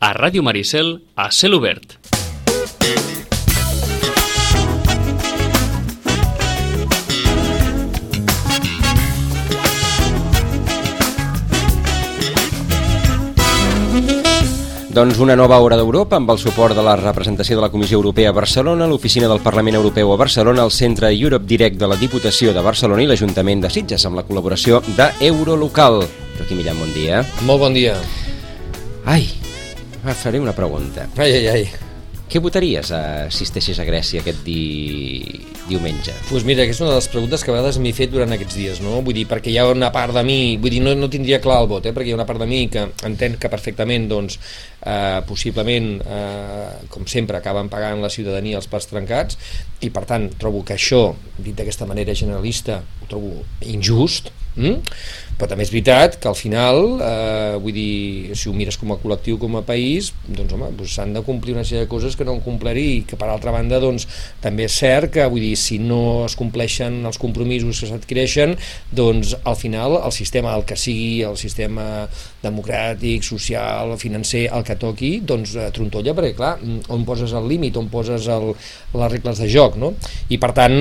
a Ràdio Maricel a cel obert. Doncs una nova hora d'Europa amb el suport de la representació de la Comissió Europea a Barcelona, l'Oficina del Parlament Europeu a Barcelona, el Centre Europe Direct de la Diputació de Barcelona i l'Ajuntament de Sitges amb la col·laboració d'Eurolocal. Joaquim Millan, bon dia. Molt bon dia. Ai, faré una pregunta. Ai, ai, ai. Què votaries eh, si estessis a Grècia aquest di... diumenge? Doncs pues mira, que és una de les preguntes que a vegades m'he fet durant aquests dies, no? Vull dir, perquè hi ha una part de mi, vull dir, no, no tindria clar el vot, eh? perquè hi ha una part de mi que entén que perfectament, doncs, eh, possiblement, eh, com sempre, acaben pagant la ciutadania els plats trencats, i per tant trobo que això, dit d'aquesta manera generalista, ho trobo injust, mm? però també és veritat que al final, eh, vull dir, si ho mires com a col·lectiu, com a país, doncs home, doncs s'han de complir una sèrie de coses que no han complert i que per altra banda, doncs, també és cert que, vull dir, si no es compleixen els compromisos que s'adquireixen, doncs al final el sistema, el que sigui el sistema democràtic, social, financer, el que toqui, doncs eh, trontolla, perquè clar, on poses el límit, on poses el, les regles de joc, no? I per tant,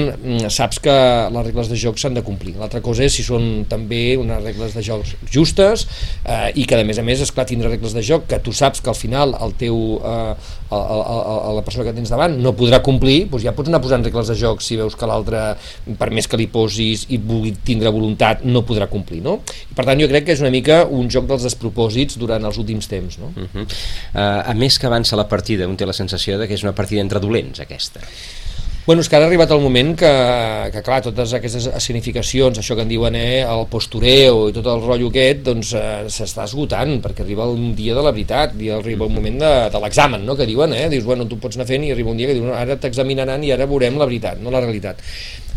saps que les regles de joc s'han de complir. L'altra cosa és si són també unes regles de joc justes eh, i que a més a més, esclar, tindre regles de joc que tu saps que al final el teu, eh, el, el, el, la persona que tens davant no podrà complir, doncs ja pots anar posant regles de joc si veus que l'altre, per més que li posis i vulgui tindre voluntat, no podrà complir, no? I per tant jo crec que és una mica un joc dels despropòsits durant els últims temps, no? Uh -huh. uh, a més que avança la partida, un té la sensació de que és una partida entre dolents, aquesta. Bueno, és que ara ha arribat el moment que, que clar, totes aquestes escenificacions, això que en diuen eh, el postureo i tot el rotllo aquest, doncs eh, s'està esgotant, perquè arriba un dia de la veritat, i arriba un moment de, de l'examen, no?, que diuen, eh, dius, bueno, tu pots anar fent i arriba un dia que diuen, ara t'examinaran i ara veurem la veritat, no la realitat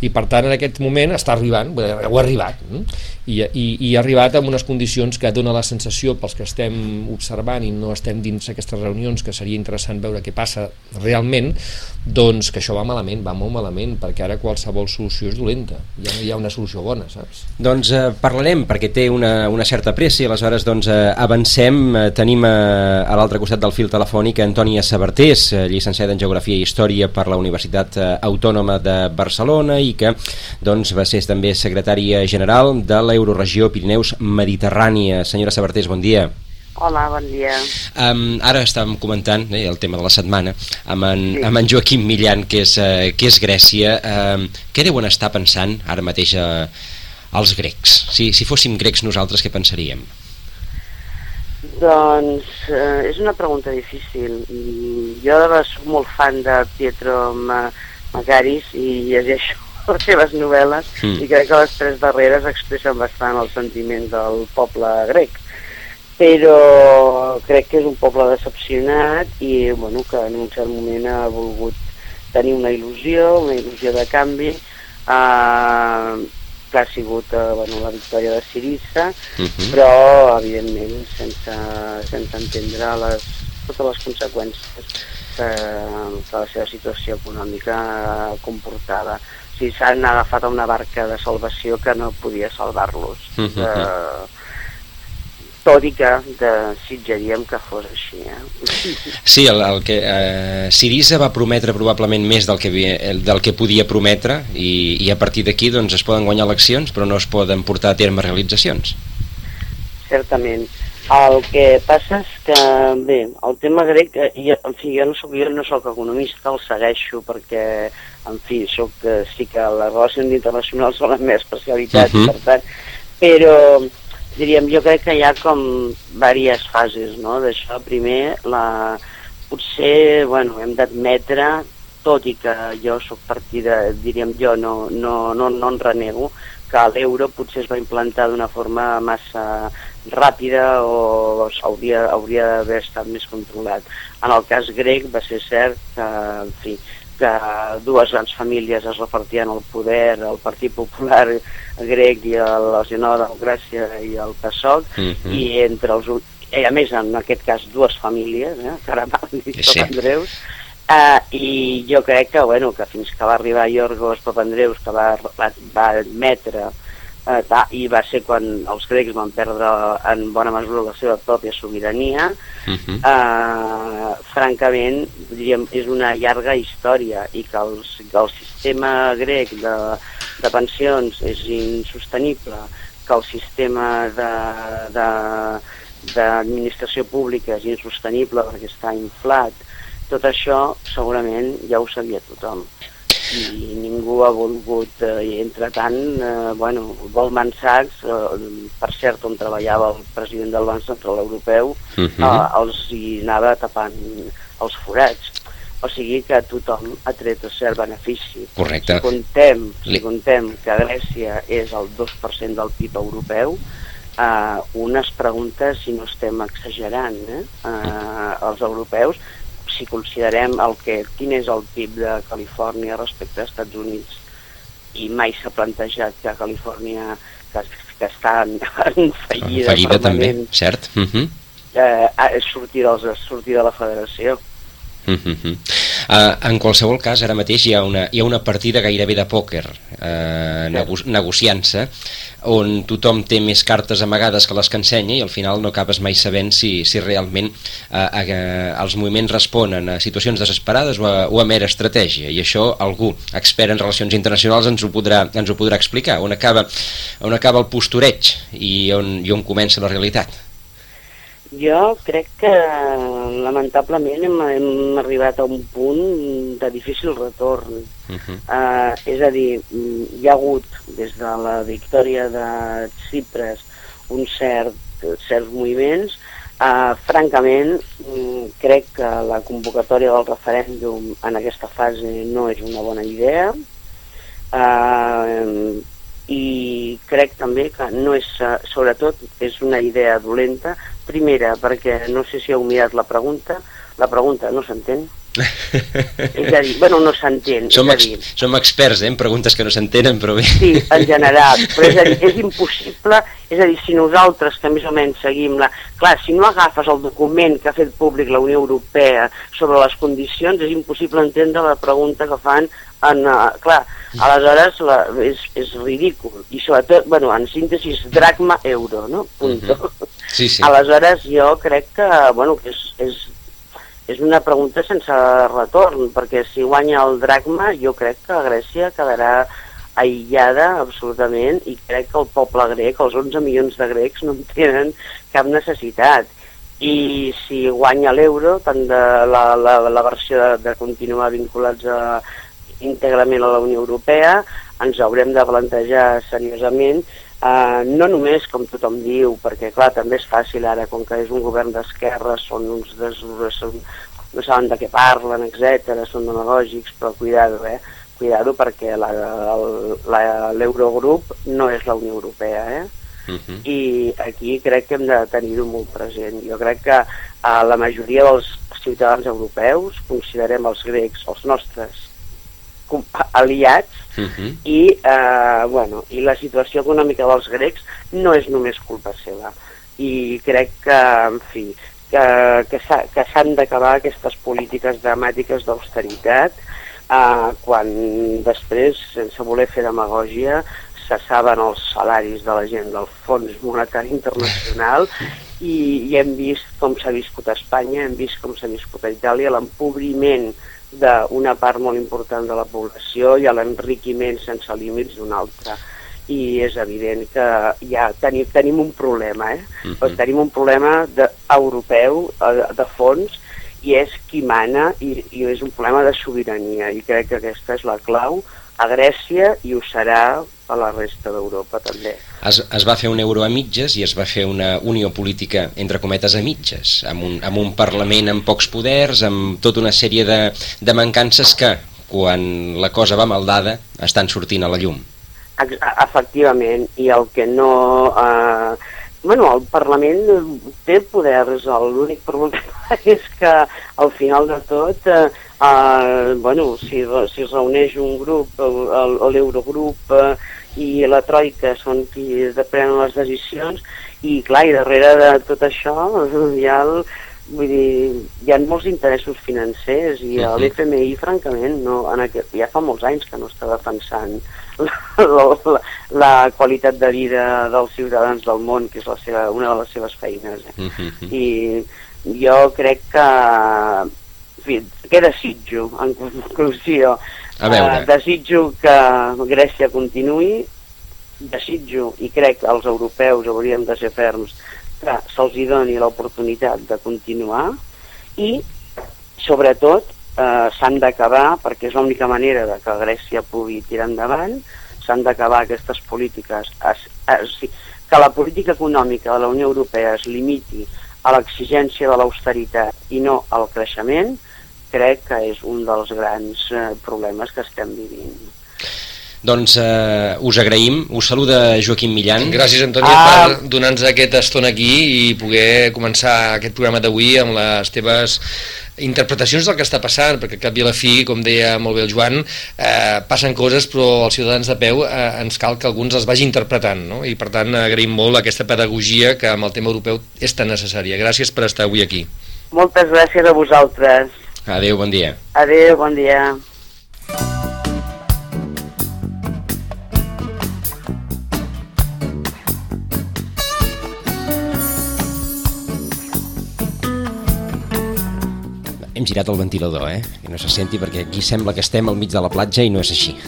i per tant en aquest moment està arribant, ha arribat? I, i, i ha arribat amb unes condicions que dona la sensació pels que estem observant i no estem dins aquestes reunions que seria interessant veure què passa realment doncs que això va malament, va molt malament perquè ara qualsevol solució és dolenta ja no hi ha una solució bona, saps? Doncs eh, parlarem perquè té una, una certa pressa i aleshores doncs, eh, avancem eh, tenim eh, a l'altre costat del fil telefònic Antònia Sabartés, eh, llicenciada en Geografia i Història per la Universitat eh, Autònoma de Barcelona i que doncs, va ser també secretària general de l'Euroregió Pirineus Mediterrània. Senyora Sabartés, bon dia. Hola, bon dia. Um, ara estàvem comentant eh, el tema de la setmana amb en, sí. amb en Joaquim Millan, que és, uh, que és Grècia. Um, què deuen estar pensant ara mateix uh, els grecs? Si, si fóssim grecs nosaltres, què pensaríem? Doncs eh, és una pregunta difícil. Jo soc molt fan de Pietro Magaris i llegeixo les seves novel·les mm. i crec que les tres darreres expressen bastant el sentiment del poble grec però crec que és un poble decepcionat i bueno, que en un cert moment ha volgut tenir una il·lusió, una il·lusió de canvi eh, que ha sigut eh, bueno, la victòria de Sirissa, uh mhm. -huh. però evidentment sense, sense entendre les, totes les conseqüències que, que la seva situació econòmica comportava si s'han agafat a una barca de salvació que no podia salvar-los. Uh -huh. uh, tot i que desitjaríem que fos així. Eh? Sí, el, el que eh, Sirisa va prometre probablement més del que, del que podia prometre i, i a partir d'aquí doncs, es poden guanyar eleccions però no es poden portar a terme realitzacions. Certament. El que passa és que, bé, el tema grec, eh, jo, en fi, jo no soc, jo no soc economista, el segueixo perquè en fi, soc, eh, sí que les relacions internacionals són la meva especialitat, uh -huh. per tant, però diríem, jo crec que hi ha com diverses fases no, d'això. Primer, la, potser, bueno, hem d'admetre, tot i que jo sóc partida, diríem jo, no, no, no, no en renego, que l'euro potser es va implantar d'una forma massa ràpida o hauria, hauria d'haver estat més controlat. En el cas grec va ser cert que, en fi, que dues grans famílies es repartien el poder, el Partit Popular grec i la General Democràcia i el PSOC, mm -hmm. i entre els i a més en aquest cas dues famílies, eh, Caramal i sí. Papandreus, eh, i jo crec que, bueno, que fins que va arribar Iorgos Papandreus, que va, va, va admetre eh, ta, i va ser quan els grecs van perdre en bona mesura la seva pròpia sobirania. Uh -huh. eh, francament, diríem, és una llarga història i que, els, que el sistema grec de, de pensions és insostenible, que el sistema d'administració pública és insostenible perquè està inflat, tot això segurament ja ho sabia tothom i ningú ha volgut, eh, i entre tant, eh, bueno, Goldman Sachs, eh, per cert, on treballava el president del Banc Central Europeu, uh mhm. -huh. eh, els hi anava tapant els forats. O sigui que tothom ha tret el cert benefici. Correcte. Si contem, si contem que Grècia és el 2% del PIB europeu, eh, unes preguntes si no estem exagerant, eh? Eh, els europeus si considerem el que, quin és el PIB de Califòrnia respecte als Estats Units i mai s'ha plantejat que Califòrnia que, que està en, en fallida, fallida també, cert uh -huh. eh, sortir, dels, sortir de la federació Uh -huh. uh, en qualsevol cas, ara mateix hi ha una, hi ha una partida gairebé de pòquer uh, nego negociant-se on tothom té més cartes amagades que les que ensenya i al final no acabes mai sabent si, si realment uh, uh, els moviments responen a situacions desesperades o a, o a mera estratègia. I això algú expert en relacions internacionals ens ho podrà, ens ho podrà explicar on acaba, on acaba el postureig i on, i on comença la realitat jo crec que lamentablement hem, hem arribat a un punt de difícil retorn. Uh -huh. uh, és a dir, hi ha hagut des de la victòria de Cipres un cert, certs moviments. Uh, francament, crec que la convocatòria del referèndum en aquesta fase no és una bona idea. Uh, i crec també que no és, sobretot, és una idea dolenta Primera, perquè no sé si heu mirat la pregunta, la pregunta no s'entén. és a dir, bueno, no s'entén. Som, ex dir, som experts eh, en preguntes que no s'entenen, però bé. Sí, en general, però és a dir, és impossible, és a dir, si nosaltres que més o menys seguim la... Clar, si no agafes el document que ha fet públic la Unió Europea sobre les condicions, és impossible entendre la pregunta que fan en... Uh, clar, aleshores la, és, és ridícul. I sobretot, bueno, en síntesi, dracma euro, no? Punto. Uh -huh. Sí, sí. Aleshores jo crec que, bueno, que és, és, és una pregunta sense retorn, perquè si guanya el dracma jo crec que Grècia quedarà aïllada absolutament i crec que el poble grec, els 11 milions de grecs no en tenen cap necessitat i si guanya l'euro tant de la, la, la versió de, de continuar vinculats a, íntegrament a la Unió Europea ens haurem de plantejar seriosament Uh, no només, com tothom diu, perquè clar, també és fàcil ara, com que és un govern d'esquerra, són uns des... són, no saben de què parlen, etc són demagògics, però cuidado, eh? Cuidado perquè l'Eurogrup no és la Unió Europea, eh? Uh mhm. -huh. I aquí crec que hem de tenir-ho molt present. Jo crec que uh, la majoria dels ciutadans europeus considerem els grecs, els nostres aliats uh mhm. -huh. i, eh, bueno, i la situació econòmica dels grecs no és només culpa seva i crec que, en fi, que, que s'han d'acabar aquestes polítiques dramàtiques d'austeritat eh, quan després, sense voler fer demagògia, se saben els salaris de la gent del Fons Monetari Internacional i, i hem vist com s'ha viscut a Espanya, hem vist com s'ha viscut a Itàlia, l'empobriment d'una part molt important de la població i a l'enriquiment sense límits d'una altra i és evident que ja tenim, tenim un problema, eh? Uh -huh. tenim un problema de, europeu de, de fons i és qui mana i, i és un problema de sobirania i crec que aquesta és la clau a Grècia i ho serà a la resta d'Europa també. Es, es va fer un euro a mitges i es va fer una unió política, entre cometes, a mitges, amb un, amb un Parlament amb pocs poders, amb tota una sèrie de, de mancances que, quan la cosa va maldada, estan sortint a la llum. Efectivament, i el que no... Eh, bueno, el Parlament té poders, l'únic problema és que al final de tot eh, Uh, bueno, si, si es reuneix un grup, l'Eurogrup uh, i la Troika són qui prenen les decisions i clar, i darrere de tot això hi ha el, vull dir, hi ha molts interessos financers i Mhm. l'FMI, francament, no, en aquest, ja fa molts anys que no està defensant la, la, la, qualitat de vida dels ciutadans del món, que és la seva, una de les seves feines. Eh? Mhm. I jo crec que... En fi, què desitjo, en conclusió? A veure. Eh, desitjo que Grècia continuï, desitjo i crec que els europeus hauríem de ser ferms que se'ls doni l'oportunitat de continuar i sobretot eh, s'han d'acabar perquè és l'única manera de que Grècia pugui tirar endavant s'han d'acabar aquestes polítiques es, es, que la política econòmica de la Unió Europea es limiti a l'exigència de l'austeritat i no al creixement crec que és un dels grans eh, problemes que estem vivint. Doncs eh, us agraïm, us saluda Joaquim Millan. Gràcies, Antònia, Ah. per donar-nos aquesta estona aquí i poder començar aquest programa d'avui amb les teves interpretacions del que està passant, perquè cap i a la fi, com deia molt bé el Joan, eh, passen coses, però els ciutadans de peu eh, ens cal que alguns els vagi interpretant, no? i per tant agraïm molt aquesta pedagogia que amb el tema europeu és tan necessària. Gràcies per estar avui aquí. Moltes gràcies a vosaltres. Adéu, bon dia. Adéu, bon dia. Hem girat el ventilador, eh? Que no se senti perquè aquí sembla que estem al mig de la platja i no és així.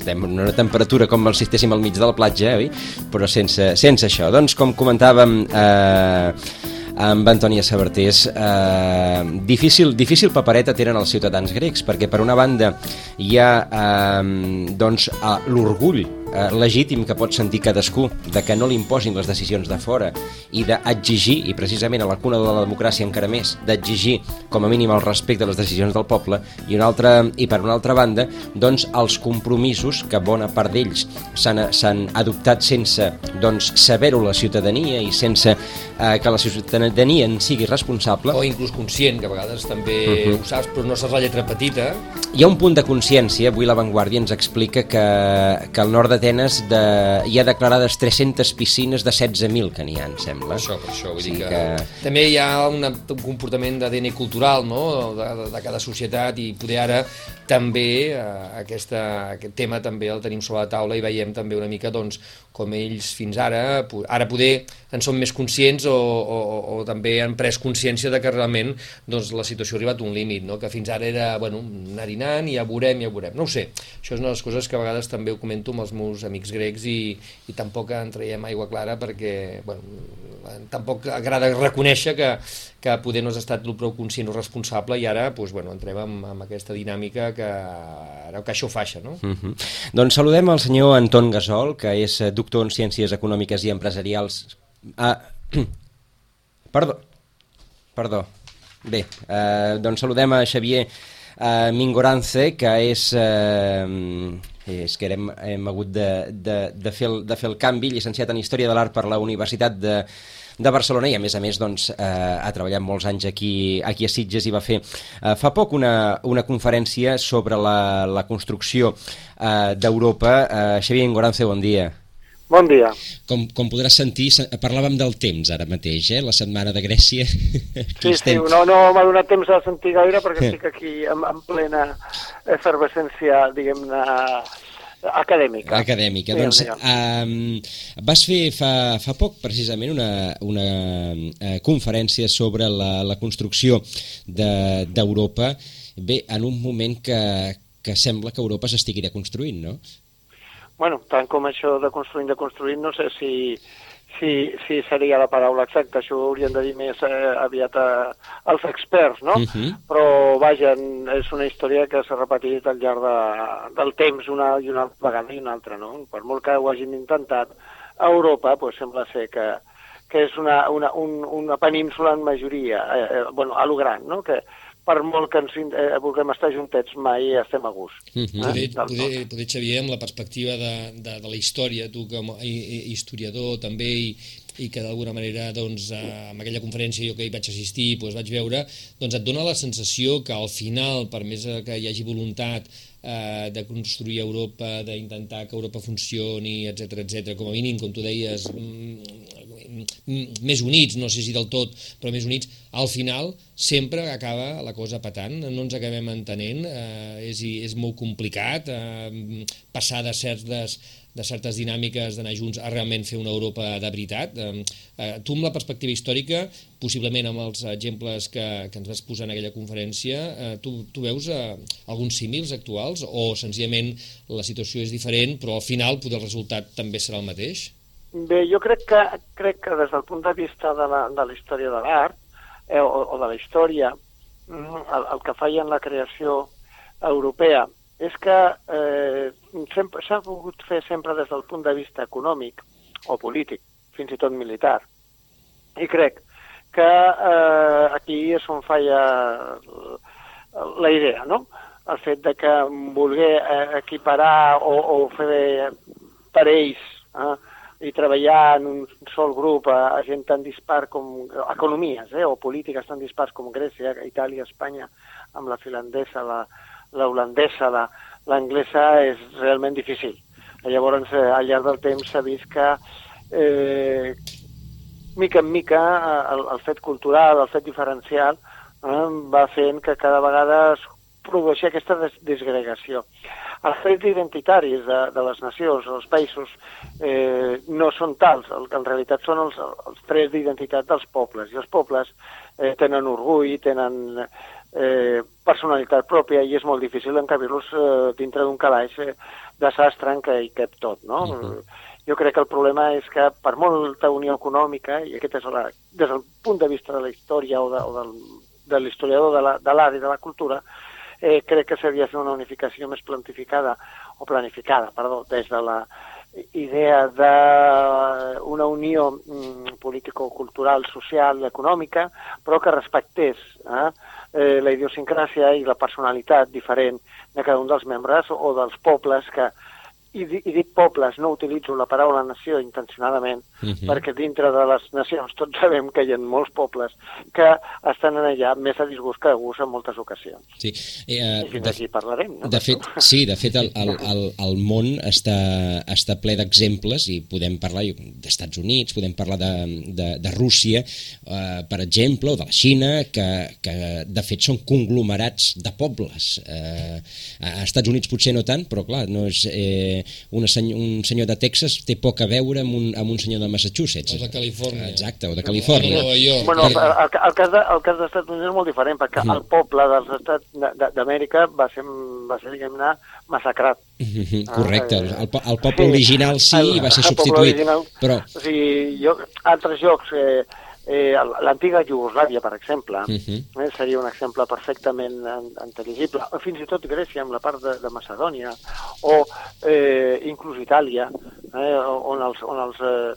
Estem en una temperatura com si estéssim al mig de la platja, oi? Però sense, sense això. Doncs, com comentàvem eh, amb Antònia Sabartés, eh, difícil, difícil papereta tenen els ciutadans grecs, perquè per una banda hi ha eh, doncs, eh, l'orgull eh, legítim que pot sentir cadascú de que no li imposin les decisions de fora i d'exigir, i precisament a la cuna de la democràcia encara més, d'exigir com a mínim el respecte a les decisions del poble i, una altra, i per una altra banda doncs els compromisos que bona part d'ells s'han s'han adoptat sense doncs, saber-ho la ciutadania i sense eh, que la ciutadania en sigui responsable O inclús conscient, que a vegades també uh Mhm. -huh. ho saps, però no saps la lletra petita. Hi ha un punt de consciència, avui la Vanguardia ens explica que, que al nord d'Atenes de, hi ha declarades 300 piscines de 16.000 que n'hi ha, em sembla. Per això, per això, vull Sí dir que... que- També hi ha una, un comportament d'ADN cultural, no?, de, de, de cada societat, i poder ara també eh, aquesta, aquest tema també el tenim sobre la taula i veiem també una mica, doncs, com ells fins ara, ara poder en són més conscients o, o, o, també han pres consciència de que realment doncs, la situació ha arribat a un límit, no? que fins ara era, bueno, anar dinant i ja veurem, ja veurem. No ho sé, això és una de les coses que a vegades també ho comento amb els meus amics grecs i, i tampoc en traiem aigua clara perquè, bueno, tampoc agrada reconèixer que, que poder no has estat el prou conscient o responsable i ara doncs, bueno, entrem amb, amb aquesta dinàmica que ara que això faixa, no? Uh -huh. Doncs saludem al senyor Anton Gasol, que és doctor en Ciències Econòmiques i Empresarials. Ah, perdó, perdó. Bé, eh, doncs saludem a Xavier eh, Mingorance, que és... Eh, és que hem, hem hagut de, de, de, fer el, de fer el canvi, llicenciat en Història de l'Art per la Universitat de, de Barcelona i a més a més doncs, eh, ha treballat molts anys aquí, aquí a Sitges i va fer eh, fa poc una, una conferència sobre la, la construcció eh, d'Europa. Eh, Xavier Ingorance, bon dia. Bon dia. Com, com podràs sentir, se- parlàvem del temps ara mateix, eh? la setmana de Grècia. Aquí Sí, sí, no, no m'ha donat temps a sentir gaire perquè estic aquí en, en plena efervescència, diguem-ne, acadèmica. acadèmica. Digue'm, doncs digue'm. um, vas fer fa, fa poc precisament una, una uh, conferència sobre la, la construcció de- d'Europa, bé, en un moment que, que sembla que Europa s'estigui construint, no? Bueno, tant com això de construint, de construint, no sé si, si, si seria la paraula exacta, això ho haurien de dir més eh, aviat a, als experts, no? Mhm. Però, vaja, és una història que s'ha repetit al llarg de, del temps una i una vegada i una altra, no? Per molt que ho hagin intentat, a Europa pues, sembla ser que, que és una, una, un, una península en majoria, eh, eh, bueno, a lo gran, no? Que per molt que ens eh, vulguem estar juntets mai estem a gust. Mhm. Poder, del tot. poder, poder, Xavier, amb la perspectiva de, de, de la història, tu com a hi- hi- historiador també, i, i que d'alguna manera doncs, eh, en aquella conferència jo que hi vaig assistir doncs, vaig veure, doncs et dona la sensació que al final, per més eh, que hi hagi voluntat eh, de construir Europa, d'intentar que Europa funcioni, etc etc, com a mínim, com tu deies, mm, més units, no sé si del tot, però més units, al final sempre acaba la cosa patant, no ens acabem entenent, eh, és, és molt complicat eh, passar de certes, de certes dinàmiques d'anar junts a realment fer una Europa de veritat. Eh, eh, tu amb la perspectiva històrica, possiblement amb els exemples que, que ens vas posar en aquella conferència, eh, tu, tu veus eh, alguns símils actuals o senzillament la situació és diferent però al final poder el resultat també serà el mateix? Bé, jo crec que, crec que des del punt de vista de la, de la història de l'art, eh, o, o de la història, mm, el, el que feien la creació europea és que eh, s'ha volgut fer sempre des del punt de vista econòmic o polític, fins i tot militar. I crec que eh, aquí és on falla la idea, no? El fet de que voler eh, equiparar o, o fer parells eh, i treballar en un sol grup a, a gent tan dispar com economies eh, o polítiques tan dispars com Grècia, Itàlia, Espanya, amb la finlandesa, la, la holandesa, la, l'anglesa és realment difícil. Llavors, eh, al llarg del temps s'ha vist que eh, mica en mica el, el fet cultural, el fet diferencial, eh, va fent que cada vegada es produeixi aquesta des desgregació. Els trets identitaris de, de les nacions, els països, eh, no són tals, el que en realitat són els, els trets d'identitat dels pobles, i els pobles eh, tenen orgull, tenen eh, personalitat pròpia i és molt difícil encabir-los eh, dintre d'un calaix eh, de sastre en què hi cap tot, no? Uh -huh. Jo crec que el problema és que per molta unió econòmica, i aquest és la, des del punt de vista de la història o de, o del, de l'historiador de l'art i de la cultura, eh, crec que s'havia de fer una unificació més plantificada, o planificada, perdó, des de la idea d'una unió mm, político-cultural, social i econòmica, però que respectés eh, eh, la idiosincràsia i la personalitat diferent de cada un dels membres o dels pobles que, i, i dic pobles, no utilitzo la paraula nació intencionadament, uh mhm. -huh. perquè dintre de les nacions tots sabem que hi ha molts pobles que estan allà més a disgust que a gust en moltes ocasions. Sí. Eh, I fins de, aquí parlarem. No? De fet, sí, de fet el, el, el, el món està, està ple d'exemples i podem parlar d'Estats Units, podem parlar de, de, de Rússia, eh, per exemple, o de la Xina, que, que de fet són conglomerats de pobles. Eh, a Estats Units potser no tant, però clar, no és... Eh, una seny un senyor de Texas té poc a veure amb un, amb un senyor de Massachusetts. O de Califòrnia. Exacte, o de Califòrnia. O de Bueno, el, el, el, cas de, el cas dels Estats Units és molt diferent, perquè mm. el poble dels Estats d'Amèrica va ser, va ser diguem-ne, massacrat. Mm -hmm, correcte, el, el, el poble original sí, el, va ser substituït, original, però... O sigui, jo, altres jocs... Eh, Eh, L'antiga Iugoslàvia, per exemple, uh -huh. eh, seria un exemple perfectament intel·ligible, o fins i tot Grècia, amb la part de, de Macedònia, o eh, inclús Itàlia, eh, on els, on els eh,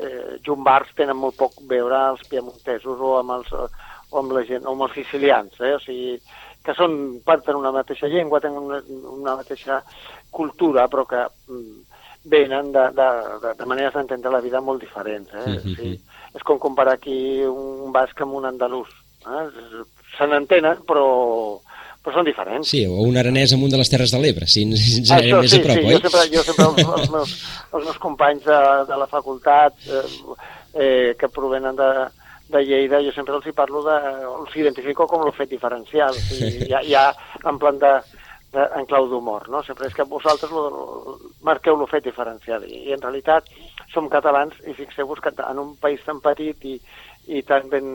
eh, jumbards tenen molt poc veure els piemontesos o amb, els, o amb la gent, o amb els sicilians, eh, o sigui, que són, parten una mateixa llengua, tenen una, una mateixa cultura, però que mm, venen de, de, de, de maneres d'entendre la vida molt diferents. Eh? Uh -huh. sí és com comparar aquí un basc amb un andalús. Eh? Se n'entenen, però, però són diferents. Sí, o un aranès amb un de les Terres de l'Ebre, si ens, ens Això, més sí, a prop, sí, oi? Jo sempre, jo sempre els, els, meus, els meus companys de, de la facultat eh, eh, que provenen de, de Lleida, jo sempre els hi parlo de... els identifico com el fet diferencial, o sigui, ja, ja en plan de, de, en clau d'humor, no? Sempre és que vosaltres lo, lo, marqueu el fet diferencial i, i en realitat som catalans i fixeu-vos que en un país tan petit i, i tan ben,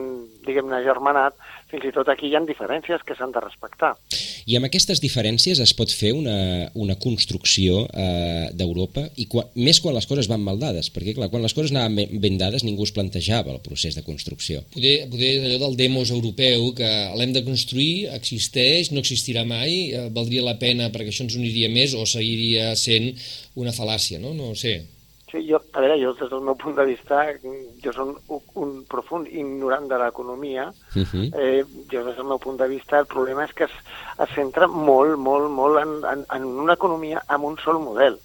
diguem-ne, germanat, fins i tot aquí hi ha diferències que s'han de respectar. I amb aquestes diferències es pot fer una, una construcció eh, d'Europa, i quan, més quan les coses van mal dades, perquè clar, quan les coses anaven ben, ben dades ningú es plantejava el procés de construcció. Poder, poder allò del demos europeu, que l'hem de construir, existeix, no existirà mai, eh, valdria la pena perquè això ens uniria més o seguiria sent una fal·làcia, no? No ho sé. Sí, jo, a veure, jo des del meu punt de vista, jo som un, un profund ignorant de l'economia, uh -huh. eh, jo des del meu punt de vista el problema és que es, es centra molt, molt, molt en, en, en una economia amb un sol model.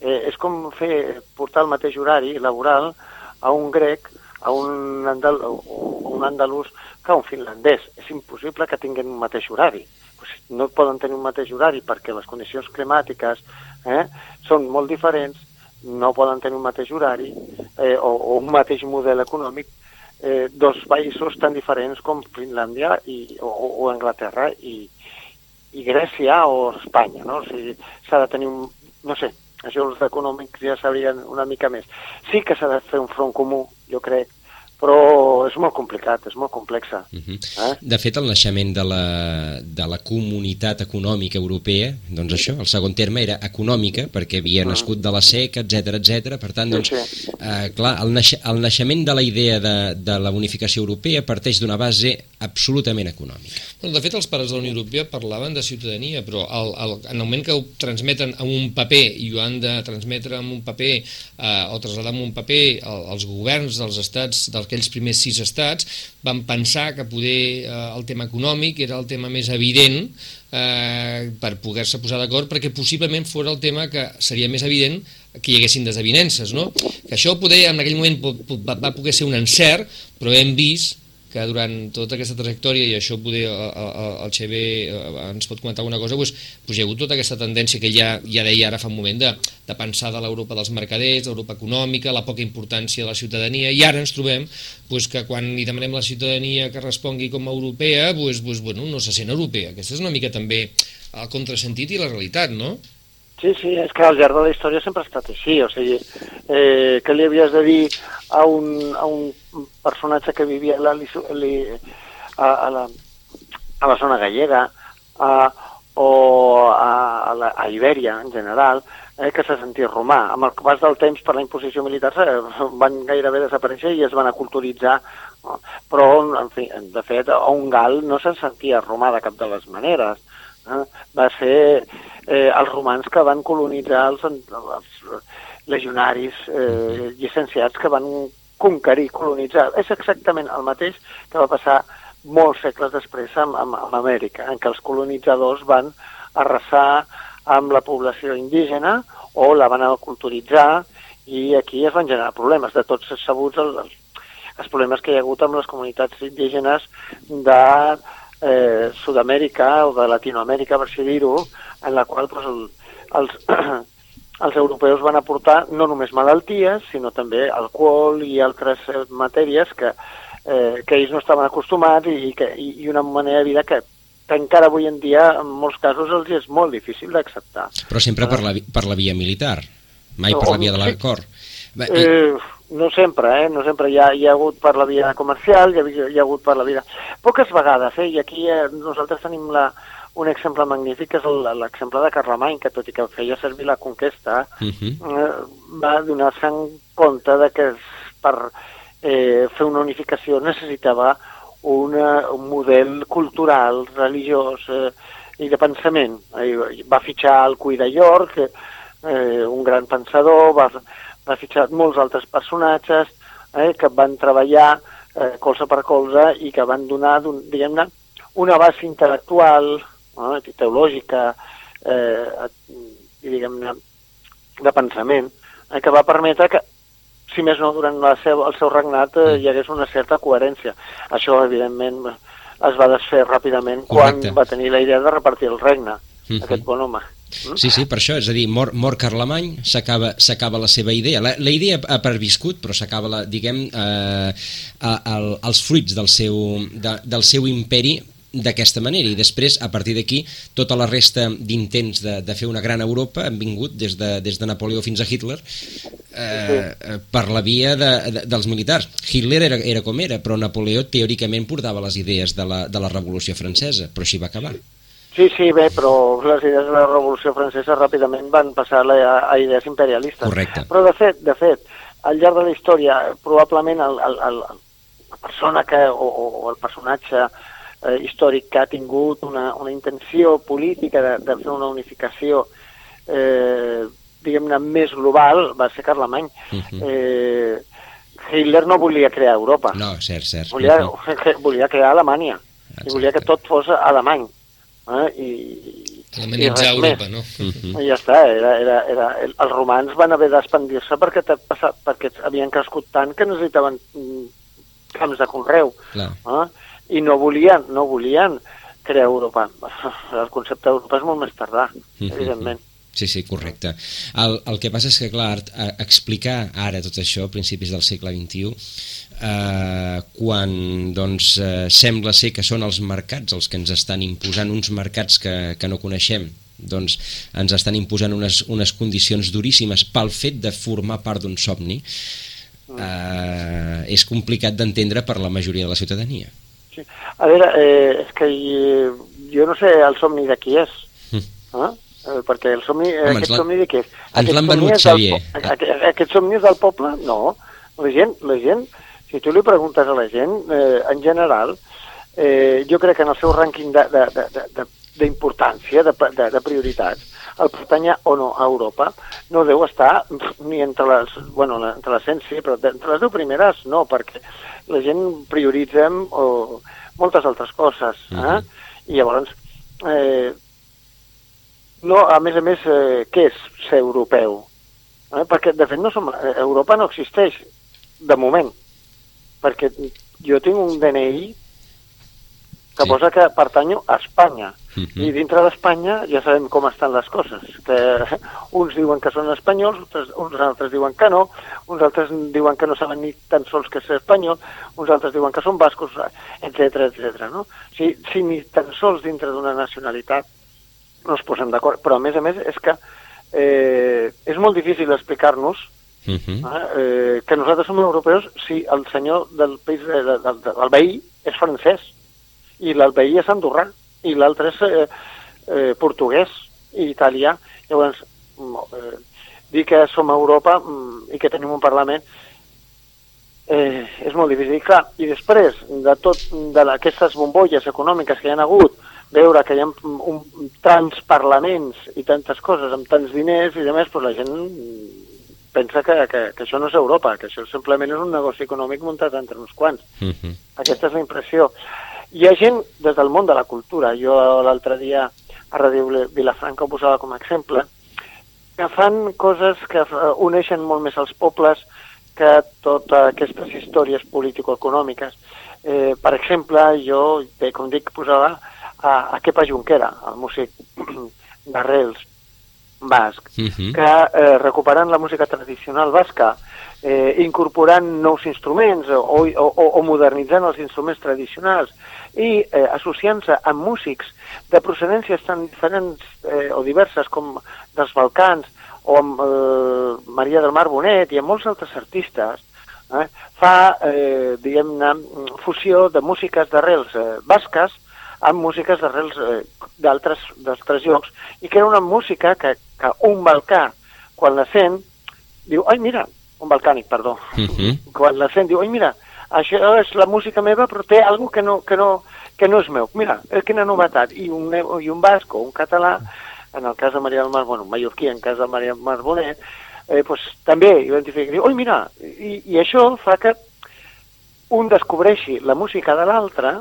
Eh, és com fer, portar el mateix horari laboral a un grec, a un, andal, a un andalús que a un finlandès. És impossible que tinguin un mateix horari. Pues no poden tenir un mateix horari perquè les condicions climàtiques eh, són molt diferents no poden tenir un mateix horari eh, o, o un mateix model econòmic eh, dos països tan diferents com Finlàndia i, o, o Anglaterra i, i Grècia o Espanya, no? O sigui, s'ha de tenir un... no sé, això els econòmics ja sabrien una mica més. Sí que s'ha de fer un front comú, jo crec, però és molt complicat, és molt complexa. Uh -huh. eh? De fet, el naixement de la, de la comunitat econòmica europea, doncs això, el segon terme era econòmica, perquè havia -huh. nascut de la SEC, etc etc. per tant, doncs, sí, sí. Eh, clar, el, naix el naixement de la idea de, de la unificació europea parteix d'una base absolutament econòmica. Bueno, de fet, els pares de la Unió Europea parlaven de ciutadania, però el, el, en el moment que ho transmeten en un paper i ho han de transmetre en un paper eh, o traslladar en un paper els governs dels estats dels aquells primers sis estats, van pensar que poder eh, el tema econòmic era el tema més evident eh, per poder-se posar d'acord, perquè possiblement fos el tema que seria més evident que hi haguessin desavinences, no? Que això poder, en aquell moment va poder ser un encert, però hem vist que durant tota aquesta trajectòria, i això poder el Xavier eh, ens pot comentar alguna cosa, doncs, doncs hi ha hagut tota aquesta tendència que ja, ja deia ara fa un moment de, de pensar de l'Europa dels mercaders, l'Europa econòmica, la poca importància de la ciutadania, i ara ens trobem doncs, que quan li demanem a la ciutadania que respongui com a europea, doncs, doncs, bueno, no se sent europea. Aquesta és una mica també el contrasentit i la realitat, no? Sí, sí, és que al llarg de la història sempre ha estat així, o sigui, eh, que li havies de dir a un, a un personatge que vivia a, la, a, a, la, a la zona gallega a, o a, a, la, a Ibèria en general, eh, que se sentia romà. Amb el pas del temps per la imposició militar van gairebé desaparèixer i es van aculturitzar, però, en fi, de fet, un gal no se sentia romà de cap de les maneres. Eh? Va ser eh, els romans que van colonitzar els, els legionaris eh, llicenciats que van conquerir, colonitzar. És exactament el mateix que va passar molts segles després amb, amb, amb Amèrica, en què els colonitzadors van arrasar amb la població indígena o la van culturitzar i aquí es van generar problemes. De tots sabuts els, els problemes que hi ha hagut amb les comunitats indígenes de eh, Sud-amèrica o de Latinoamèrica, per així dir-ho, en la qual pues, el, els, els europeus van aportar no només malalties, sinó també alcohol i altres eh, matèries que, eh, que ells no estaven acostumats i, que, i, una manera de vida que, que encara avui en dia en molts casos els és molt difícil d'acceptar. Però sempre per la, per la via militar, mai per la via de l'acord. Sí. Eh, no sempre, eh? no sempre. Hi ha, hi ha hagut per la via comercial, hi ha, hi ha hagut per la via... Poques vegades, eh? i aquí eh, nosaltres tenim la, un exemple magnífic és l'exemple de Carlemany, que tot i que feia servir la conquesta, uh mhm. -huh. eh, va donar-se en compte de que per eh, fer una unificació necessitava una, un model cultural, religiós eh, i de pensament. Eh, va fitxar el Cui de York, eh, un gran pensador, va, va fitxar molts altres personatges eh, que van treballar eh, colze per colze i que van donar, diguem-ne, una base intel·lectual, no? teològica eh, diguem-ne de pensament eh, que va permetre que si més no durant la seu, el seu regnat eh, hi hagués una certa coherència. Això, evidentment, es va desfer ràpidament Correcte. quan va tenir la idea de repartir el regne, uh mhm. -huh. aquest bon home. Sí, sí, per això, és a dir, mor, mor Carlemany, s'acaba la seva idea. La, la idea ha perviscut, però s'acaba, diguem, eh, el, els fruits del seu, de, del seu imperi d'aquesta manera. I després a partir d'aquí tota la resta d'intents de, de fer una gran Europa han vingut des de, des de Napoleó fins a Hitler eh, per la via de, de, dels militars. Hitler era, era com era però Napoleó teòricament portava les idees de la, de la Revolució Francesa però així va acabar Sí, sí, bé, però les idees de la Revolució Francesa ràpidament van passar a, a idees imperialistes. Correcte. Però, de fet, de fet, al llarg de la història, probablement el, el, el, la persona que, o, o el personatge eh, històric que ha tingut una, una intenció política de, de fer una unificació eh, diguem-ne més global va ser Carlemany. Uh mhm. -huh. eh, Hitler no volia crear Europa. No, cert, cert. Volia, uh -huh. volia crear Alemanya. Exacte. I volia que tot fos alemany. Eh? I, Alemanitzar Europa, no? Uh -huh. I ja està, era, era, era, els romans van haver d'expandir-se perquè, perquè havien crescut tant que necessitaven mm, camps de conreu. Clar. Eh? i no volien, no volien crear Europa. El concepte d'Europa és molt més tardà, evidentment. Sí, sí, correcte. El, el que passa és que, clar, explicar ara tot això, a principis del segle XXI, eh, quan doncs, eh, sembla ser que són els mercats els que ens estan imposant uns mercats que, que no coneixem, doncs ens estan imposant unes, unes condicions duríssimes pel fet de formar part d'un somni, eh, és complicat d'entendre per la majoria de la ciutadania. Sí. A veure, eh, és que eh, jo no sé el somni de qui és. Mm. Eh? Eh, perquè el somni, Home, aquest somni de què és? ens l'han somni venut, és del Xavier. po- Aquest, aquest somni és del poble? No. La gent, la gent, si tu li preguntes a la gent, eh, en general, eh, jo crec que en el seu rànquing de- de- de- de- de- d'importància, de, de, prioritats, el pertanyar o no a Europa no deu estar ni entre les, bueno, entre les 100 sí, però entre les 10 primeres no, perquè la gent prioritzem o, moltes altres coses. Eh? Mhm. I llavors, eh, no, a més a més, eh, què és ser europeu? Eh? Perquè, de fet, no som, eh, Europa no existeix, de moment. Perquè jo tinc un DNI que Sí. posa que pertanyo a Espanya. Mhm. I dintre d'Espanya ja sabem com estan les coses. Que uns diuen que són espanyols, uns, uns altres diuen que no, uns altres diuen que no saben ni tan sols que és espanyol, uns altres diuen que són bascos, etc etc. no? Si, si ni tan sols dintre d'una nacionalitat no es posem d'acord. Però, a més a més, és que eh, és molt difícil explicar-nos Mhm. eh, eh, que nosaltres som europeus si el senyor del país, de, de, de, del veí és francès i el veí és andorrà i l'altre és eh, eh, portuguès i italià. Llavors, mm, eh, dir que som a Europa mm, i que tenim un Parlament eh, és molt difícil. I clar, i després de tot de la- aquestes bombolles econòmiques que hi ha hagut, veure que hi ha un, un, tants parlaments i tantes coses amb tants diners i demés, doncs la gent pensa que, que, que això no és Europa, que això simplement és un negoci econòmic muntat entre uns quants. Mhm. Aquesta és la impressió. Hi ha gent des del món de la cultura, jo l'altre dia a Ràdio Vilafranca ho posava com a exemple, que fan coses que eh, uneixen molt més els pobles que totes aquestes històries político-econòmiques. Eh, per exemple, jo, bé, com dic, posava a, a Kepa Junquera, el músic d'arrels basc, Mhm. que eh, recuperant la música tradicional basca, eh, incorporant nous instruments o, o, o, o modernitzant els instruments tradicionals i eh, associant-se amb músics de procedències tan diferents eh, o diverses com dels Balcans o amb eh, Maria del Mar Bonet i amb molts altres artistes, eh, fa, eh, diguem-ne, fusió de músiques d'arrels eh, basques amb músiques d'arrels eh, d'altres llocs i que era una música que, que un balcà quan la sent diu, ai mira, un balcànic, perdó. Mhm. quan la sent diu, ai mira això és la música meva però té alguna que no, que no, que no és meu. Mira, eh, quina novetat. I un, i un basc o un català en el cas de Maria del Mar, bueno, un mallorquí en cas de Maria del Mar Bonet eh, pues, també identifica, diu, oi mira i, i això fa que un descobreixi la música de l'altre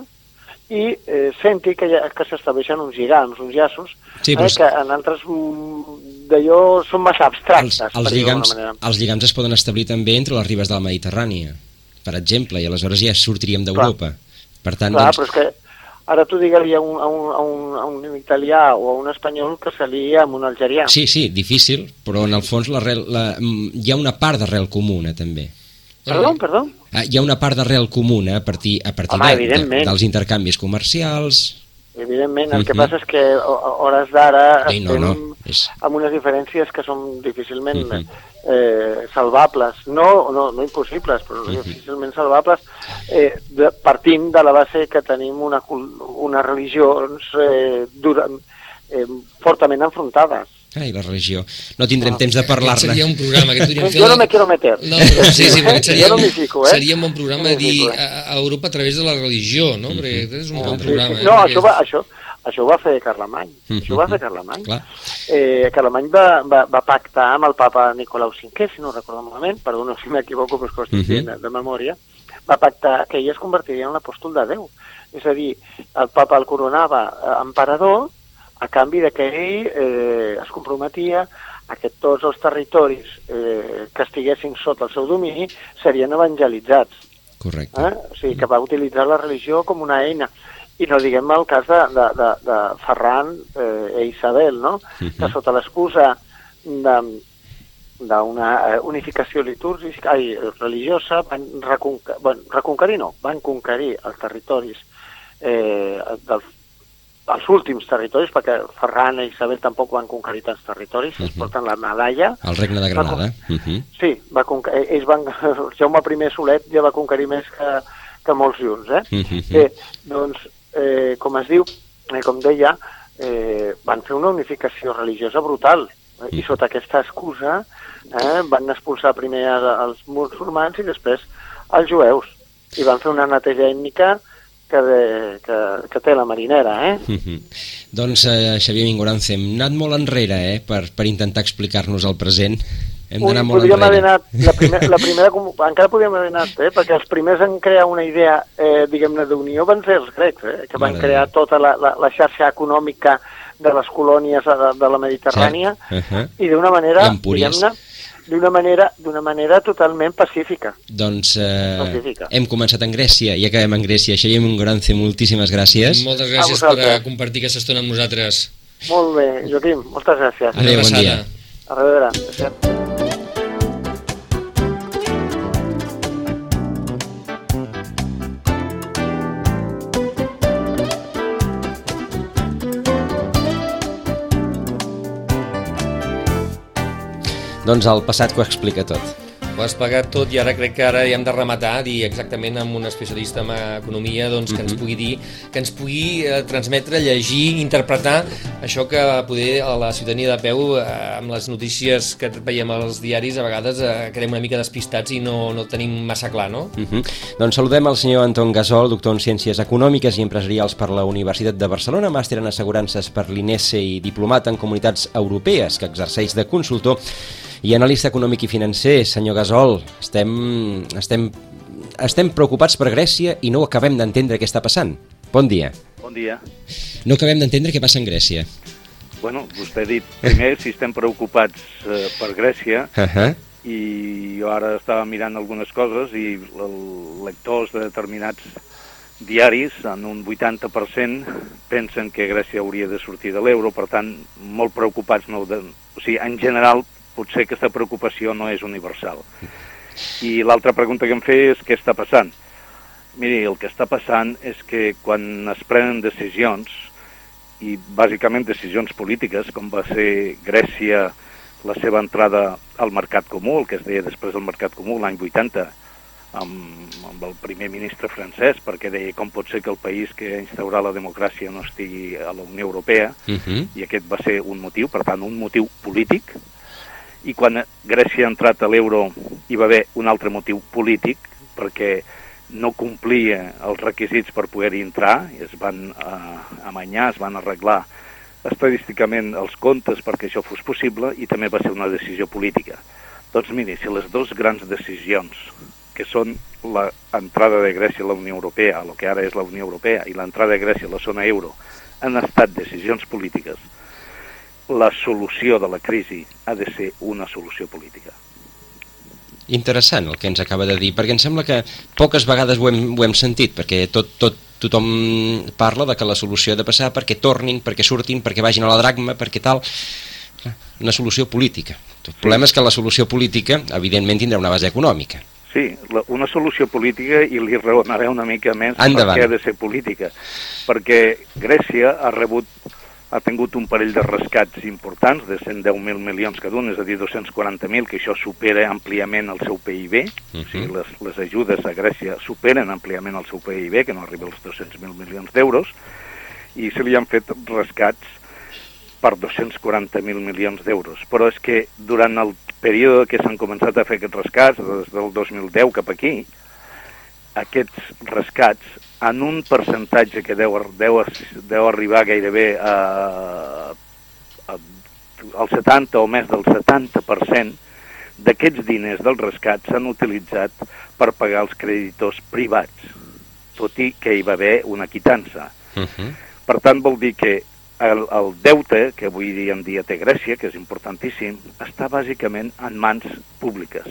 i eh, senti que, ha- que s'estableixen uns lligams, uns llaços, Sí, però eh, que en altres mm, d'allò són massa Els, abstractes. els, d'alguna lligams, els lligams es poden establir també entre les ribes de la Mediterrània, per exemple, i aleshores ja sortiríem d'Europa. Per tant, Clar, doncs, però és que ara tu digue-li a un, a, un, a, un, a un italià o a un espanyol que se lia amb un algerià. sí, sí, difícil, però en el fons l'arrel, la, mm, hi ha una part d'arrel comuna, també. Perdó, perdó? Ah, Hi ha una part d'arrel comuna a partir, a partir Home, de, de, dels intercanvis comercials. Evidentment, el que Mhm. passa és que hores d'ara Sí, no, estem no, és- amb unes diferències que són difícilment Mhm. eh, salvables. No, no, no impossibles, però Mhm. difícilment salvables, eh, de, partint de la base que tenim una, unes religions eh, dura, eh, fortament enfrontades. Ai, la religió. No tindrem No. temps de Aquest parlar-ne. seria un programa que podríem fer... Jo no me quiero meter. No, però sí, sí, perquè seria, m'hi fico, eh? seria un bon programa No dir eh? a, a Europa a través de la religió, no? Perquè aquest és un bon Sí, programa. sí. eh? No, Perquè- això va, això, això ho va fer Carlemany. Mhm. Això ho va fer Carlemany. Clar. Eh, Carlemany va, va, va pactar amb el papa Nicolau V, si no recordo malament, perdona si m'equivoco, però és que ho estic Mhm. dient de, de memòria, va pactar que ell es convertiria en l'apòstol de Déu. És a dir, el papa el coronava eh, emperador a canvi de que ell eh, es comprometia a que tots els territoris eh, que estiguessin sota el seu domini serien evangelitzats. Correcte. Eh? O sigui, que va utilitzar la religió com una eina. I no diguem el cas de, de, de, de Ferran eh, i Isabel, no? que sota l'excusa de- d'una eh, unificació litúrgica, ai, religiosa, van reconquerir, bueno, reconquerir no, van conquerir els territoris eh, dels els últims territoris, perquè Ferran i Isabel tampoc van conquerir tants territoris, es porten la medalla. El regne de Granada. Uh -huh. Sí, va eh, ells van, Jaume I Solet ja va conquerir més que, que molts junts, eh? Uh -huh. Bé, doncs, eh, com es diu, eh, com deia, eh, van fer una unificació religiosa brutal, eh, i sota aquesta excusa eh, van expulsar primer els musulmans i després els jueus, i van fer una neteja ètnica que, de, que, que té la marinera, eh? Uh -huh. Doncs, eh, Xavier Mingorance, hem anat molt enrere eh, per, per intentar explicar-nos el present. Hem d'anar molt podríem haver enrere. anat, la, primer, la primera, com- encara podríem haver anat, eh? perquè els primers en crear una idea, eh, diguem-ne, d'unió van ser els grecs, eh? que van Mare crear tota la, la, la xarxa econòmica de les colònies de, de la Mediterrània Cert. Uh -huh. i d'una manera, diguem-ne, d'una manera, d'una manera totalment pacífica. Doncs eh, Pacífica. hem començat en Grècia i acabem en Grècia. Xavier Mingorance, moltíssimes gràcies. Moltes gràcies per eh, compartir aquesta estona amb nosaltres. Molt bé, Joaquim, moltes gràcies. Adéu, bon dia. A reveure. Adéu. Doncs el passat que ho explica tot. Ho has pagat tot i ara crec que ara ja hem de rematar dir exactament amb un especialista en economia doncs, que ens pugui dir, que ens pugui eh, transmetre, llegir, interpretar això que poder a la ciutadania de peu eh, amb les notícies que veiem als diaris a vegades eh, quedem una mica despistats i no, no tenim massa clar, no? Uh -huh. Doncs saludem el senyor Anton Gasol, doctor en Ciències Econòmiques i Empresarials per la Universitat de Barcelona, màster en assegurances per l'INESE i diplomat en comunitats europees, que exerceix de consultor i analista econòmic i financer. Senyor Gasol, estem, estem, estem preocupats per Grècia i no acabem d'entendre què està passant. Bon dia. Bon dia. No acabem d'entendre què passa en Grècia. Bueno, vostè ha dit primer si estem preocupats eh, per Grècia Uh -huh. i jo ara estava mirant algunes coses i els lectors de determinats diaris, en un 80%, pensen que Grècia hauria de sortir de l'euro, per tant, molt preocupats. No, de, o sigui, en general, potser aquesta preocupació no és universal. I l'altra pregunta que em feia és què està passant. Miri, el que està passant és que quan es prenen decisions, i bàsicament decisions polítiques, com va ser Grècia la seva entrada al mercat comú, el que es deia després del mercat comú l'any 80, amb, amb el primer ministre francès, perquè deia com pot ser que el país que ha instaurat la democràcia no estigui a la Unió Europea, Uh -huh. i aquest va ser un motiu, per tant, un motiu polític, i quan Grècia ha entrat a l'euro hi va haver un altre motiu polític, perquè no complia els requisits per poder-hi entrar, i es van eh, amanyar, es van arreglar estadísticament els comptes perquè això fos possible, i també va ser una decisió política. Doncs miri, si les dues grans decisions, que són l'entrada de Grècia a la Unió Europea, el que ara és la Unió Europea, i l'entrada de Grècia a la zona euro, han estat decisions polítiques, la solució de la crisi ha de ser una solució política. Interessant el que ens acaba de dir, perquè em sembla que poques vegades ho hem, ho hem sentit, perquè tot, tot, tothom parla de que la solució ha de passar perquè tornin, perquè surtin, perquè vagin a la dragma, perquè tal... Una solució política. El problema és que la solució política, evidentment, tindrà una base econòmica. Sí, la, una solució política i li raonaré una mica més Endavant. per què ha de ser política. Perquè Grècia ha rebut ha tingut un parell de rescats importants de 110.000 milions cada un, és a dir, 240.000, que això supera àmpliament el seu PIB, Mhm. o sigui, les, les ajudes a Grècia superen àmpliament el seu PIB, que no arriba als 200.000 milions d'euros, i se li han fet rescats per 240.000 milions d'euros. Però és que durant el període que s'han començat a fer aquests rescats, des del 2010 cap aquí, aquests rescats, en un percentatge que deu, deu, deu arribar gairebé a, a, al 70 o més del 70%, d'aquests diners del rescat s'han utilitzat per pagar els creditors privats, tot i que hi va haver una quitança. Uh -huh. Per tant, vol dir que el, el deute que avui dia en dia té Grècia, que és importantíssim, està bàsicament en mans públiques.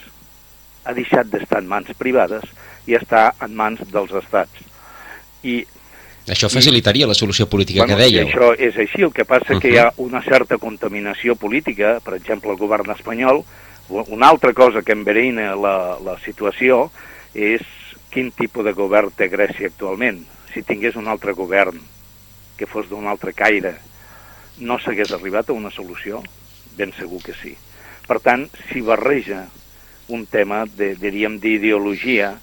Ha deixat d'estar en mans privades i està en mans dels estats. I Això facilitaria la solució política bueno, que dèieu. Això és així, el que passa uh -huh. que hi ha una certa contaminació política, per exemple, el govern espanyol, una altra cosa que enverina la, la situació és quin tipus de govern té Grècia actualment. Si tingués un altre govern que fos d'un altre caire, no s'hagués arribat a una solució? Ben segur que sí. Per tant, si barreja un tema, de, diríem, d'ideologia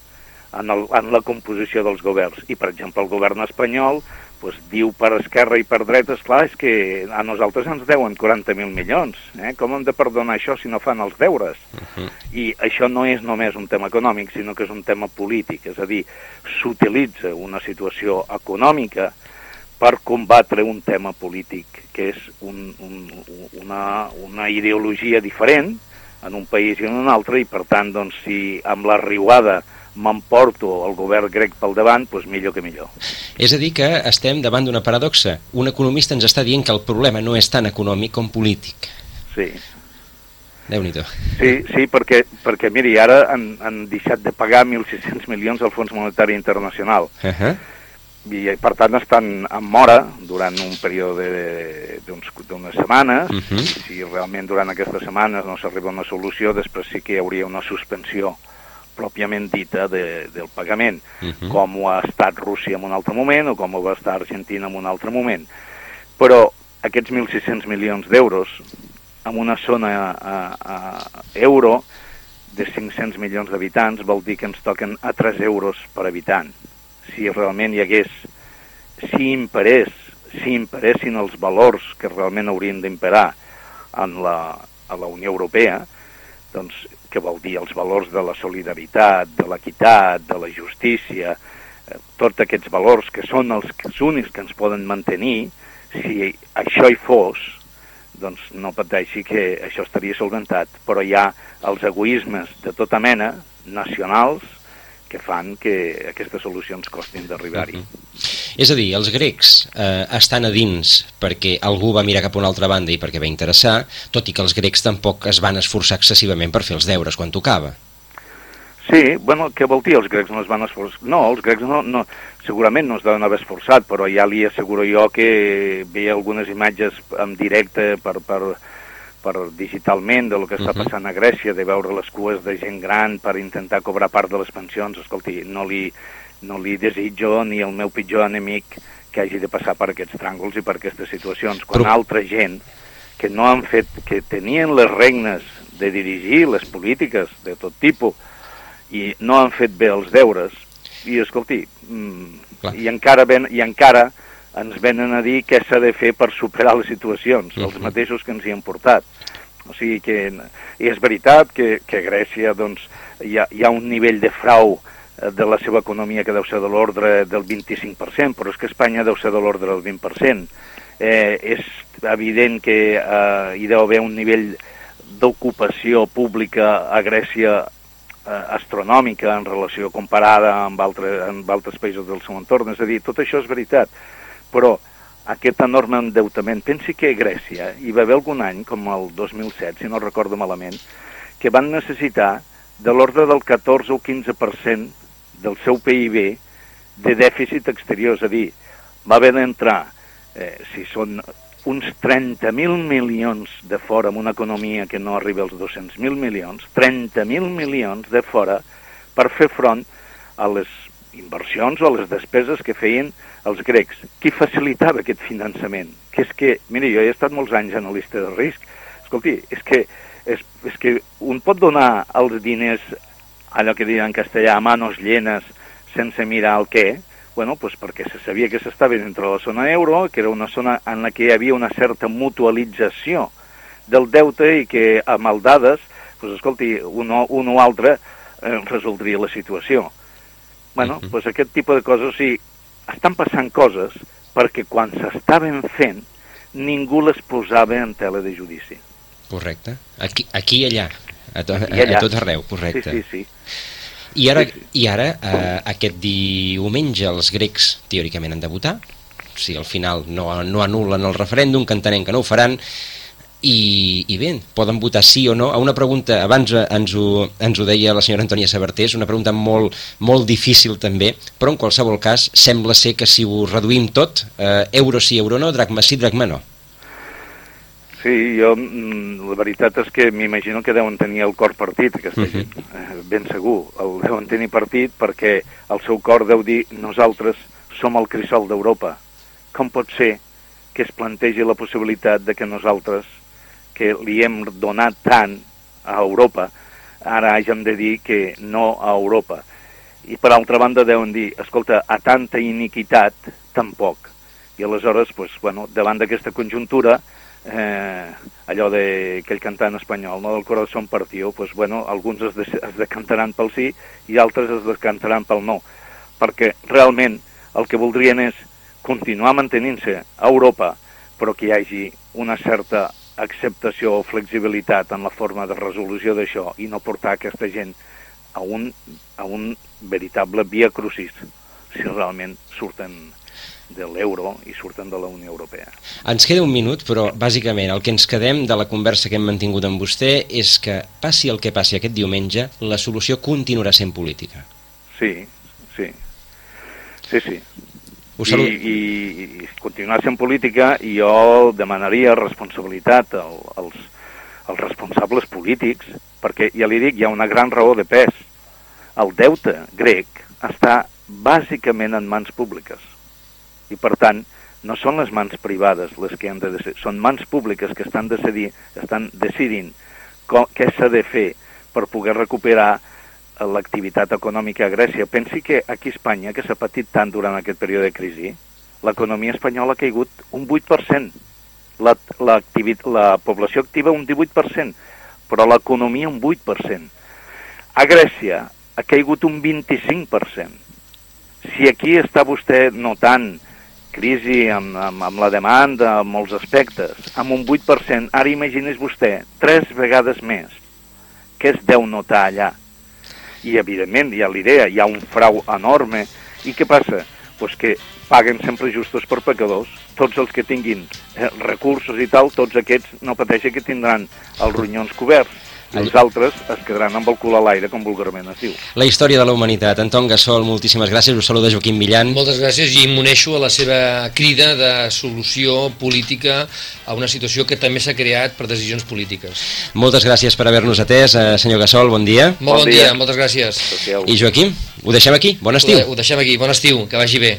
en, el, en la composició dels governs. I, per exemple, el govern espanyol pues, diu per esquerra i per dreta, esclar, és que a nosaltres ens deuen 40.000 milions. Eh? Com hem de perdonar això si no fan els deures? Uh -huh. I això no és només un tema econòmic, sinó que és un tema polític. És a dir, s'utilitza una situació econòmica per combatre un tema polític, que és un, un, una, una ideologia diferent en un país i en un altre, i per tant, doncs, si amb la riuada m'emporto el govern grec pel davant, doncs millor que millor. És a dir, que estem davant d'una paradoxa. Un economista ens està dient que el problema no és tan econòmic com polític. Sí. déu nhi Sí, sí, perquè, perquè miri, ara han, han deixat de pagar 1.600 milions al Fons Monetari Internacional. Uh -huh. I, per tant, estan en mora durant un període d'unes setmanes. Uh -huh. I si realment durant aquestes setmanes no s'arriba a una solució, després sí que hi hauria una suspensió pròpiament dita de, del pagament, uh -huh. com ho ha estat Rússia en un altre moment o com ho va estar Argentina en un altre moment. Però aquests 1.600 milions d'euros en una zona a, a euro de 500 milions d'habitants vol dir que ens toquen a 3 euros per habitant. Si realment hi hagués, si imperés, si imperessin els valors que realment haurien d'imperar en la, a la Unió Europea, doncs que vol dir els valors de la solidaritat, de l'equitat, de la justícia, eh, tots aquests valors que són els, els únics que ens poden mantenir, si això hi fos, doncs no pateixi que això estaria solventat, però hi ha els egoismes de tota mena, nacionals, que fan que aquestes solucions costin d'arribar-hi. Uh -huh. És a dir, els grecs eh, estan a dins perquè algú va mirar cap a una altra banda i perquè va interessar, tot i que els grecs tampoc es van esforçar excessivament per fer els deures quan tocava. Sí, bueno, què vol dir els grecs no es van esforçar? No, els grecs no, no, segurament no es deuen haver esforçat, però ja li asseguro jo que veia algunes imatges en directe per, per, per digitalment de lo que està passant a Grècia, de veure les cues de gent gran per intentar cobrar part de les pensions, escolti, no li, no li desitjo ni el meu pitjor enemic que hagi de passar per aquests tràngols i per aquestes situacions, quan Però... altra gent que no han fet, que tenien les regnes de dirigir les polítiques de tot tipus i no han fet bé els deures, i escolti, mm, i encara, ven, i encara ens venen a dir què s'ha de fer per superar les situacions, els mateixos que ens hi han portat. O sigui que, i és veritat que, que a Grècia doncs, hi, ha, hi ha un nivell de frau de la seva economia que deu ser de l'ordre del 25%, però és que Espanya deu ser de l'ordre del 20%. Eh, és evident que eh, hi deu haver un nivell d'ocupació pública a Grècia eh, astronòmica en relació comparada amb, altre, amb altres països del seu entorn. És a dir, tot això és veritat, però aquest enorme endeutament, pensi que a Grècia hi va haver algun any, com el 2007, si no recordo malament, que van necessitar de l'ordre del 14 o 15% del seu PIB de dèficit exterior, és a dir, va haver d'entrar, eh, si són uns 30.000 milions de fora amb una economia que no arriba als 200.000 milions, 30.000 milions de fora per fer front a les inversions o les despeses que feien els grecs. Qui facilitava aquest finançament? Que és que, miri, jo he estat molts anys analista de risc, escolti, és que, és, és que un pot donar els diners, allò que diuen en castellà, a manos llenes, sense mirar el què, bueno, pues perquè se sabia que s'estava dintre la zona euro, que era una zona en la que hi havia una certa mutualització del deute i que amb el dades, pues, escolti, un o, un o altre eh, resoldria la situació. Bueno, uh -huh. pues aquest tipus de coses, o sigui, estan passant coses perquè quan s'estaven fent ningú les posava en tela de judici. Correcte. Aquí, aquí i allà. A, to, I allà. a tot arreu, correcte. Sí, sí, sí. I ara, sí, sí. i ara eh, aquest diumenge els grecs teòricament han de votar, si al final no, no anulen el referèndum, que entenem que no ho faran, i, i bé, poden votar sí o no a una pregunta, abans eh, ens ho, ens ho deia la senyora Antònia Sabertés, una pregunta molt, molt difícil també, però en qualsevol cas sembla ser que si ho reduïm tot, eh, euro sí, euro no, dracma sí, dracma no. Sí, jo, mm, la veritat és que m'imagino que deuen tenir el cor partit, aquesta uh Mhm. -huh. gent, eh, ben segur. El deuen tenir partit perquè el seu cor deu dir nosaltres som el crisol d'Europa. Com pot ser que es plantegi la possibilitat de que nosaltres, que li hem donat tant a Europa, ara hàgim de dir que no a Europa. I per altra banda deuen dir, escolta, a tanta iniquitat, tampoc. I aleshores, pues, bueno, davant d'aquesta conjuntura, eh, allò d'aquell cantant espanyol, no, del corazón partió, pues, bueno, alguns es, de, es decantaran pel sí i altres es decantaran pel no, perquè realment el que voldrien és continuar mantenint-se a Europa, però que hi hagi una certa acceptació o flexibilitat en la forma de resolució d'això i no portar aquesta gent a un, a un veritable via crucis si realment surten de l'euro i surten de la Unió Europea. Ens queda un minut, però bàsicament el que ens quedem de la conversa que hem mantingut amb vostè és que passi el que passi aquest diumenge, la solució continuarà sent política. Sí, sí. Sí, sí. Us. I, i, i continuar sent política i jo demanaria responsabilitat al, als, als responsables polítics perquè, ja li dic, hi ha una gran raó de pes. El deute grec està bàsicament en mans públiques i per tant no són les mans privades les que han de decidir, són mans públiques que estan, decidir, estan decidint com, què s'ha de fer per poder recuperar l'activitat econòmica a Grècia. Pensi que aquí a Espanya, que s'ha patit tant durant aquest període de crisi, l'economia espanyola ha caigut un 8%, la, la, la població activa un 18%, però l'economia un 8%. A Grècia ha caigut un 25%. Si aquí està vostè notant crisi amb, amb, amb la demanda, en molts aspectes, amb un 8%, ara imagines vostè tres vegades més. Què es deu notar allà? I, evidentment, hi ha l'idea, hi ha un frau enorme. I què passa? Pues que paguen sempre justos per pecadors. Tots els que tinguin eh, recursos i tal, tots aquests no pateixen que tindran els ronyons coberts. I els altres es quedaran amb el cul a l'aire, com vulgarment es diu. La història de la humanitat. Anton Gassol, moltíssimes gràcies. Us saluda Joaquim Millan. Moltes gràcies i m'uneixo a la seva crida de solució política a una situació que també s'ha creat per decisions polítiques. Moltes gràcies per haver-nos atès. Eh, senyor Gassol, bon dia. Molt bon, Bon dia. dia. moltes gràcies. Social. I Joaquim, ho deixem aquí. Bon estiu. Ho, ho deixem aquí. Bon estiu, que vagi bé.